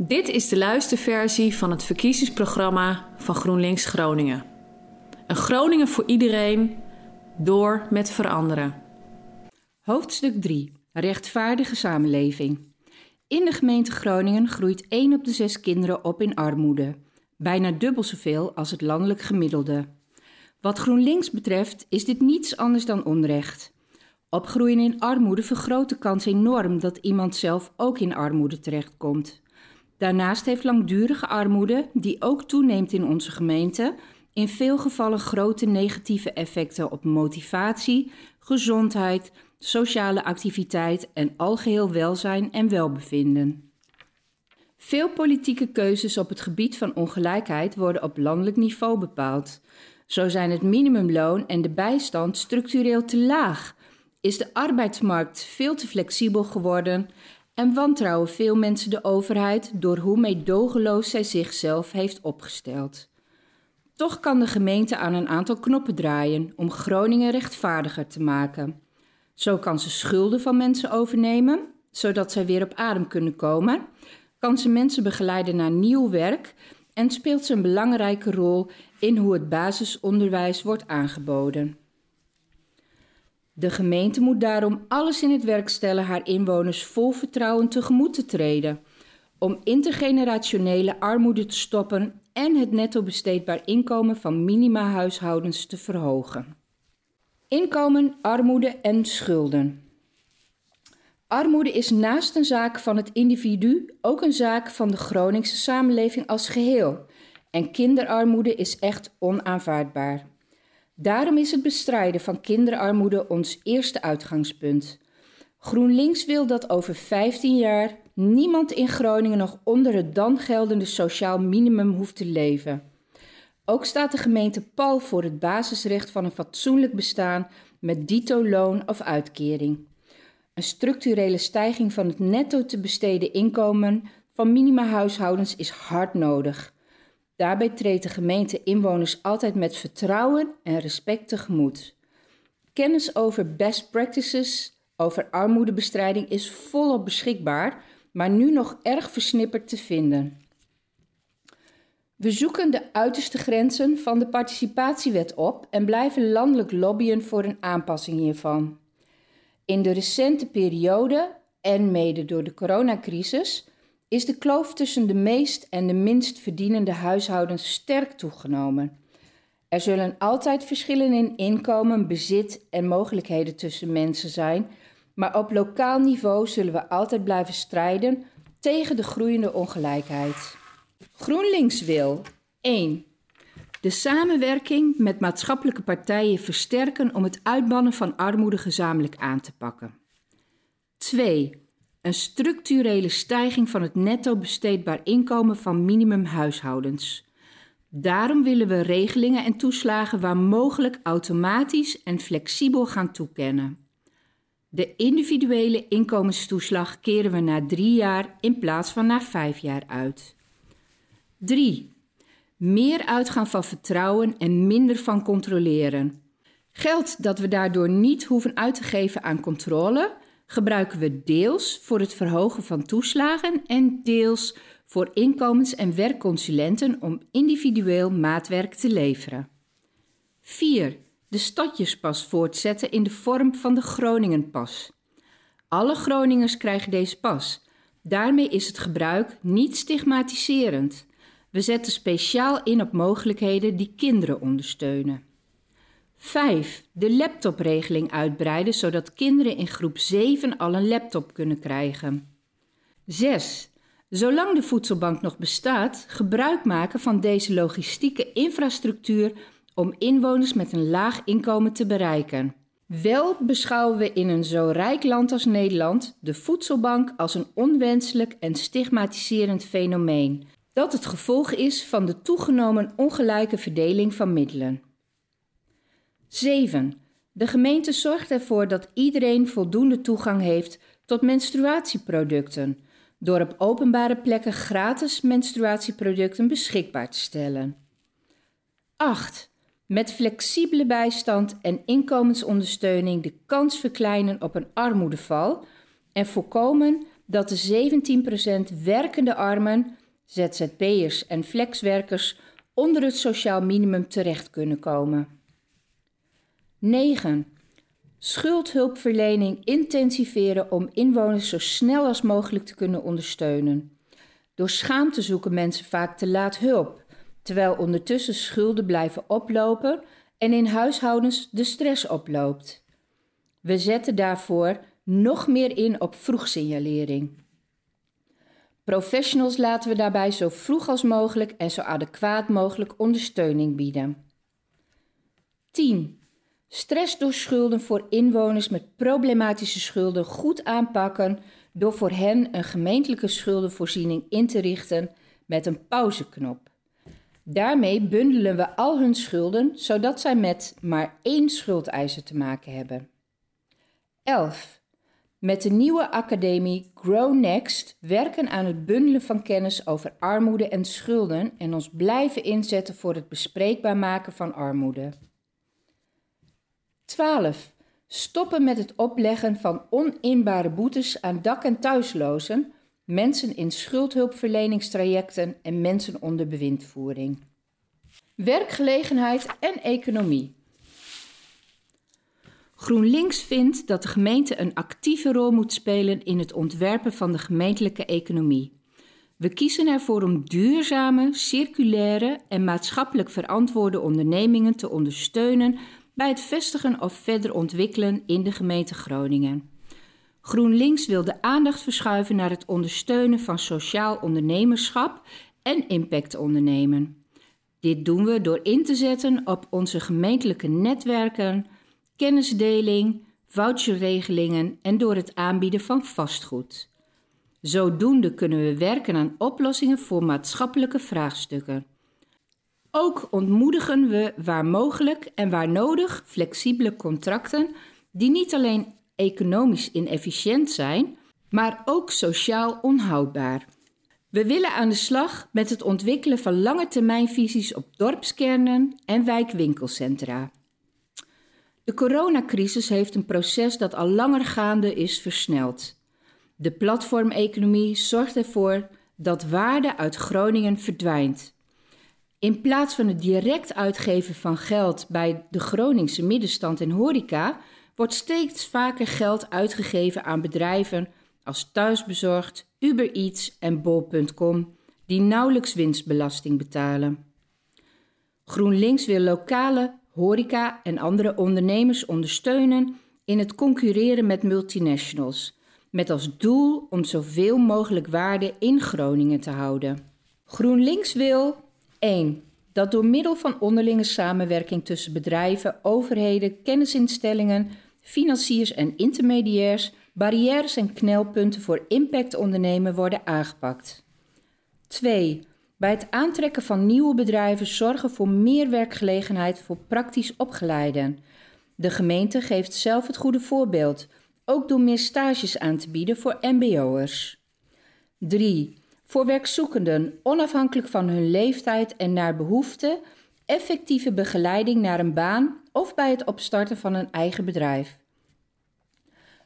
Dit is de luisterversie van het verkiezingsprogramma van GroenLinks Groningen. Een Groningen voor iedereen, door met veranderen. Hoofdstuk 3. Rechtvaardige samenleving. In de gemeente Groningen groeit 1 op de 6 kinderen op in armoede. Bijna dubbel zoveel als het landelijk gemiddelde. Wat GroenLinks betreft is dit niets anders dan onrecht. Opgroeien in armoede vergroot de kans enorm dat iemand zelf ook in armoede terechtkomt. Daarnaast heeft langdurige armoede, die ook toeneemt in onze gemeente, in veel gevallen grote negatieve effecten op motivatie, gezondheid, sociale activiteit en algeheel welzijn en welbevinden. Veel politieke keuzes op het gebied van ongelijkheid worden op landelijk niveau bepaald. Zo zijn het minimumloon en de bijstand structureel te laag, is de arbeidsmarkt veel te flexibel geworden en wantrouwen veel mensen de overheid door hoe meedogenloos zij zichzelf heeft opgesteld. Toch kan de gemeente aan een aantal knoppen draaien om Groningen rechtvaardiger te maken. Zo kan ze schulden van mensen overnemen, zodat zij weer op adem kunnen komen, kan ze mensen begeleiden naar nieuw werk en speelt ze een belangrijke rol in hoe het basisonderwijs wordt aangeboden. De gemeente moet daarom alles in het werk stellen haar inwoners vol vertrouwen tegemoet te treden, om intergenerationele armoede te stoppen en het netto besteedbaar inkomen van minima-huishoudens te verhogen. Inkomen, armoede en schulden. Armoede is naast een zaak van het individu ook een zaak van de Groningse samenleving als geheel. En kinderarmoede is echt onaanvaardbaar. Daarom is het bestrijden van kinderarmoede ons eerste uitgangspunt. GroenLinks wil dat over 15 jaar niemand in Groningen nog onder het dan geldende sociaal minimum hoeft te leven. Ook staat de gemeente pal voor het basisrecht van een fatsoenlijk bestaan met dito loon of uitkering. Een structurele stijging van het netto te besteden inkomen van minima-huishoudens is hard nodig. Daarbij treedt de gemeente inwoners altijd met vertrouwen en respect tegemoet. Kennis over best practices, over armoedebestrijding is volop beschikbaar, maar nu nog erg versnipperd te vinden. We zoeken de uiterste grenzen van de participatiewet op en blijven landelijk lobbyen voor een aanpassing hiervan. In de recente periode, en mede door de coronacrisis, is de kloof tussen de meest en de minst verdienende huishoudens sterk toegenomen. Er zullen altijd verschillen in inkomen, bezit en mogelijkheden tussen mensen zijn, maar op lokaal niveau zullen we altijd blijven strijden tegen de groeiende ongelijkheid. GroenLinks wil 1. De samenwerking met maatschappelijke partijen versterken om het uitbannen van armoede gezamenlijk aan te pakken. 2 een structurele stijging van het netto besteedbaar inkomen van minimumhuishoudens. Daarom willen we regelingen en toeslagen waar mogelijk automatisch en flexibel gaan toekennen. De individuele inkomenstoeslag keren we na drie jaar in plaats van na vijf jaar uit. 3. Meer uitgaan van vertrouwen en minder van controleren. Geld dat we daardoor niet hoeven uit te geven aan controle, gebruiken we deels voor het verhogen van toeslagen en deels voor inkomens- en werkconsulenten om individueel maatwerk te leveren. 4. De stadjespas voortzetten in de vorm van de Groningenpas. Alle Groningers krijgen deze pas. Daarmee is het gebruik niet stigmatiserend. We zetten speciaal in op mogelijkheden die kinderen ondersteunen. 5. De laptopregeling uitbreiden zodat kinderen in groep 7 al een laptop kunnen krijgen. 6. Zolang de voedselbank nog bestaat, gebruik maken van deze logistieke infrastructuur om inwoners met een laag inkomen te bereiken. Wel beschouwen we in een zo rijk land als Nederland de voedselbank als een onwenselijk en stigmatiserend fenomeen, dat het gevolg is van de toegenomen ongelijke verdeling van middelen. 7. De gemeente zorgt ervoor dat iedereen voldoende toegang heeft tot menstruatieproducten, door op openbare plekken gratis menstruatieproducten beschikbaar te stellen. 8. Met flexibele bijstand en inkomensondersteuning de kans verkleinen op een armoedeval en voorkomen dat de 17% werkende armen, ZZP'ers en flexwerkers onder het sociaal minimum terecht kunnen komen. 9. Schuldhulpverlening intensiveren om inwoners zo snel als mogelijk te kunnen ondersteunen. Door schaamte zoeken mensen vaak te laat hulp, terwijl ondertussen schulden blijven oplopen en in huishoudens de stress oploopt. We zetten daarvoor nog meer in op vroegsignalering. Professionals laten we daarbij zo vroeg als mogelijk en zo adequaat mogelijk ondersteuning bieden. 10. Stress door schulden voor inwoners met problematische schulden goed aanpakken door voor hen een gemeentelijke schuldenvoorziening in te richten met een pauzeknop. Daarmee bundelen we al hun schulden zodat zij met maar één schuldeiser te maken hebben. 11. Met de nieuwe academie Grow Next werken aan het bundelen van kennis over armoede en schulden en ons blijven inzetten voor het bespreekbaar maken van armoede. 12. Stoppen met het opleggen van oninbare boetes aan dak- en thuislozen, mensen in schuldhulpverleningstrajecten en mensen onder bewindvoering. Werkgelegenheid en economie. GroenLinks vindt dat de gemeente een actieve rol moet spelen in het ontwerpen van de gemeentelijke economie. We kiezen ervoor om duurzame, circulaire en maatschappelijk verantwoorde ondernemingen te ondersteunen bij het vestigen of verder ontwikkelen in de gemeente Groningen. GroenLinks wil de aandacht verschuiven naar het ondersteunen van sociaal ondernemerschap en impactondernemen. Dit doen we door in te zetten op onze gemeentelijke netwerken, kennisdeling, voucherregelingen en door het aanbieden van vastgoed. Zodoende kunnen we werken aan oplossingen voor maatschappelijke vraagstukken. Ook ontmoedigen we waar mogelijk en waar nodig flexibele contracten die niet alleen economisch inefficiënt zijn, maar ook sociaal onhoudbaar. We willen aan de slag met het ontwikkelen van lange termijnvisies op dorpskernen en wijkwinkelcentra. De coronacrisis heeft een proces dat al langer gaande is versneld. De platformeconomie zorgt ervoor dat waarde uit Groningen verdwijnt. In plaats van het direct uitgeven van geld bij de Groningse middenstand en horeca, wordt steeds vaker geld uitgegeven aan bedrijven als Thuisbezorgd, Uber Eats en Bol.com, die nauwelijks winstbelasting betalen. GroenLinks wil lokale horeca en andere ondernemers ondersteunen in het concurreren met multinationals, met als doel om zoveel mogelijk waarde in Groningen te houden. GroenLinks wil 1. Dat door middel van onderlinge samenwerking tussen bedrijven, overheden, kennisinstellingen, financiers en intermediairs barrières en knelpunten voor impactondernemen worden aangepakt. 2. Bij het aantrekken van nieuwe bedrijven zorgen voor meer werkgelegenheid voor praktisch opgeleiden. De gemeente geeft zelf het goede voorbeeld, ook door meer stages aan te bieden voor MBO'ers. 3. Voor werkzoekenden, onafhankelijk van hun leeftijd en naar behoefte, effectieve begeleiding naar een baan of bij het opstarten van een eigen bedrijf.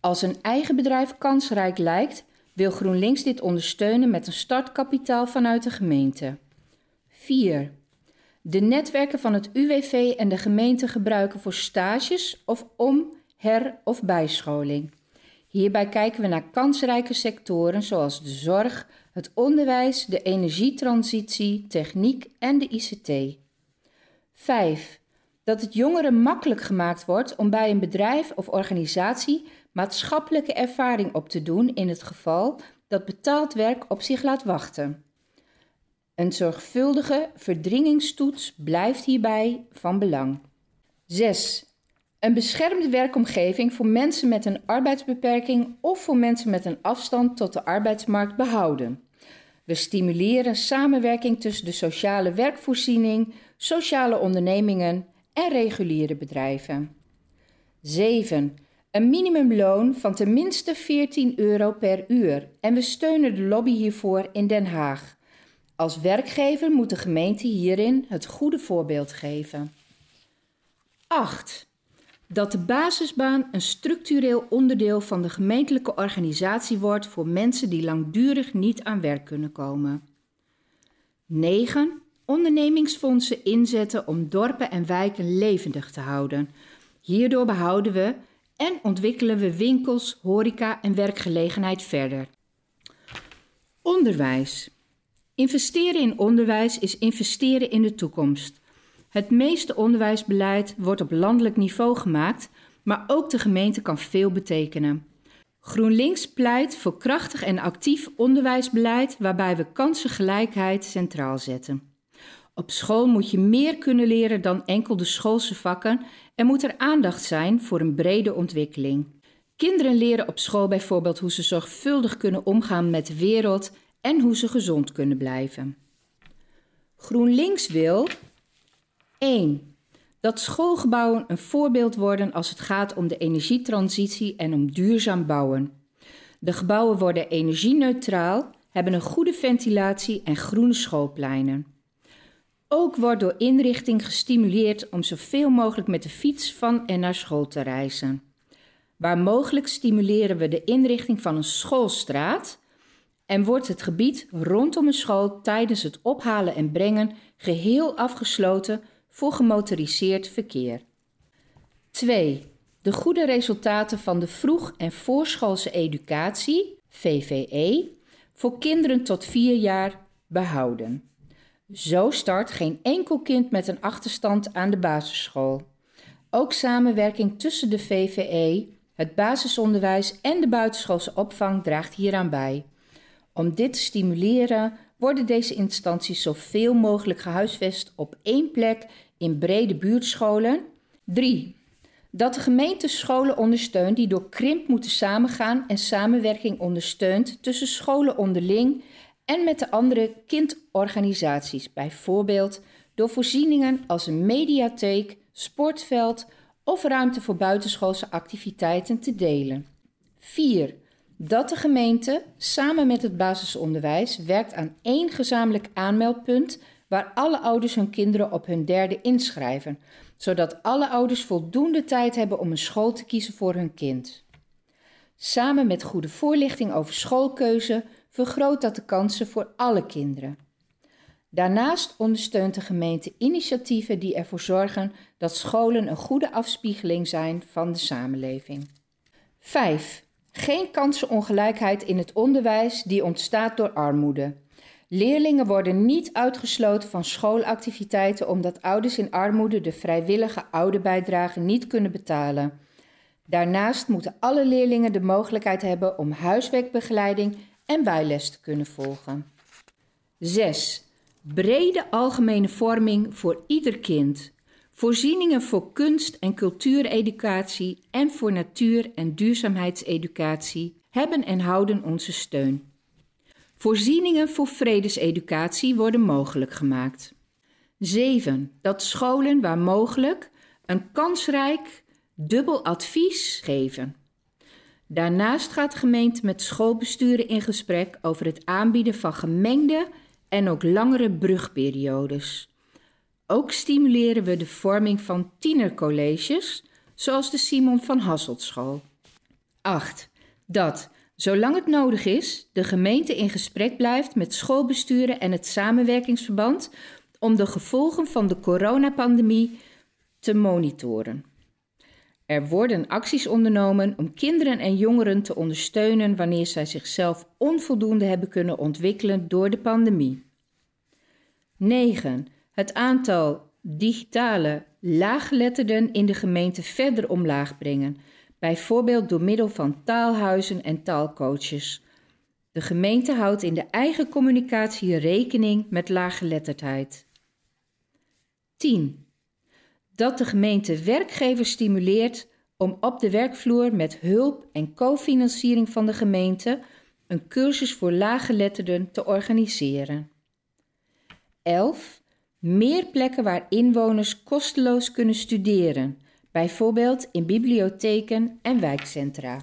Als een eigen bedrijf kansrijk lijkt, wil GroenLinks dit ondersteunen met een startkapitaal vanuit de gemeente. 4. De netwerken van het UWV en de gemeente gebruiken voor stages of om, her- of bijscholing. Hierbij kijken we naar kansrijke sectoren zoals de zorg, het onderwijs, de energietransitie, techniek en de ICT. 5. Dat het jongeren makkelijk gemaakt wordt om bij een bedrijf of organisatie maatschappelijke ervaring op te doen in het geval dat betaald werk op zich laat wachten. Een zorgvuldige verdringingstoets blijft hierbij van belang. 6. Een beschermde werkomgeving voor mensen met een arbeidsbeperking of voor mensen met een afstand tot de arbeidsmarkt behouden. We stimuleren samenwerking tussen de sociale werkvoorziening, sociale ondernemingen en reguliere bedrijven. 7. Een minimumloon van tenminste 14 euro per uur en we steunen de lobby hiervoor in Den Haag. Als werkgever moet de gemeente hierin het goede voorbeeld geven. 8. Dat de basisbaan een structureel onderdeel van de gemeentelijke organisatie wordt voor mensen die langdurig niet aan werk kunnen komen. 9. Ondernemingsfondsen inzetten om dorpen en wijken levendig te houden. Hierdoor behouden we en ontwikkelen we winkels, horeca en werkgelegenheid verder. Onderwijs. Investeren in onderwijs is investeren in de toekomst. Het meeste onderwijsbeleid wordt op landelijk niveau gemaakt, maar ook de gemeente kan veel betekenen. GroenLinks pleit voor krachtig en actief onderwijsbeleid waarbij we kansengelijkheid centraal zetten. Op school moet je meer kunnen leren dan enkel de schoolse vakken en moet er aandacht zijn voor een brede ontwikkeling. Kinderen leren op school bijvoorbeeld hoe ze zorgvuldig kunnen omgaan met de wereld en hoe ze gezond kunnen blijven. GroenLinks wil 1. Dat schoolgebouwen een voorbeeld worden als het gaat om de energietransitie en om duurzaam bouwen. De gebouwen worden energieneutraal, hebben een goede ventilatie en groene schoolpleinen. Ook wordt door inrichting gestimuleerd om zoveel mogelijk met de fiets van en naar school te reizen. Waar mogelijk stimuleren we de inrichting van een schoolstraat en wordt het gebied rondom een school tijdens het ophalen en brengen geheel afgesloten voor gemotoriseerd verkeer. 2. De goede resultaten van de vroeg- en voorschoolse educatie, VVE, voor kinderen tot 4 jaar behouden. Zo start geen enkel kind met een achterstand aan de basisschool. Ook samenwerking tussen de VVE, het basisonderwijs en de buitenschoolse opvang draagt hieraan bij. Om dit te stimuleren worden deze instanties zoveel mogelijk gehuisvest op één plek in brede buurtscholen. 3. Dat de gemeente scholen ondersteunt die door krimp moeten samengaan en samenwerking ondersteunt tussen scholen onderling en met de andere kindorganisaties, bijvoorbeeld door voorzieningen als een mediatheek, sportveld of ruimte voor buitenschoolse activiteiten te delen. 4. Dat de gemeente samen met het basisonderwijs werkt aan één gezamenlijk aanmeldpunt waar alle ouders hun kinderen op hun derde inschrijven, zodat alle ouders voldoende tijd hebben om een school te kiezen voor hun kind. Samen met goede voorlichting over schoolkeuze vergroot dat de kansen voor alle kinderen. Daarnaast ondersteunt de gemeente initiatieven die ervoor zorgen dat scholen een goede afspiegeling zijn van de samenleving. 5. Geen kansenongelijkheid in het onderwijs die ontstaat door armoede. Leerlingen worden niet uitgesloten van schoolactiviteiten omdat ouders in armoede de vrijwillige ouderbijdrage niet kunnen betalen. Daarnaast moeten alle leerlingen de mogelijkheid hebben om huiswerkbegeleiding en bijles te kunnen volgen. 6. Brede algemene vorming voor ieder kind. Voorzieningen voor kunst- en cultuureducatie en voor natuur- en duurzaamheidseducatie hebben en houden onze steun. Voorzieningen voor vredeseducatie worden mogelijk gemaakt. 7. Dat scholen waar mogelijk een kansrijk dubbel advies geven. Daarnaast gaat de gemeente met schoolbesturen in gesprek over het aanbieden van gemengde en ook langere brugperiodes. Ook stimuleren we de vorming van tienercolleges, zoals de Simon van Hasselt School. 8. Dat, zolang het nodig is, de gemeente in gesprek blijft met schoolbesturen en het samenwerkingsverband om de gevolgen van de coronapandemie te monitoren. Er worden acties ondernomen om kinderen en jongeren te ondersteunen wanneer zij zichzelf onvoldoende hebben kunnen ontwikkelen door de pandemie. 9. Het aantal digitale laaggeletterden in de gemeente verder omlaag brengen, bijvoorbeeld door middel van taalhuizen en taalcoaches. De gemeente houdt in de eigen communicatie rekening met laaggeletterdheid. 10 dat de gemeente werkgevers stimuleert om op de werkvloer met hulp en cofinanciering van de gemeente een cursus voor laaggeletterden te organiseren. 11. Meer plekken waar inwoners kosteloos kunnen studeren, bijvoorbeeld in bibliotheken en wijkcentra.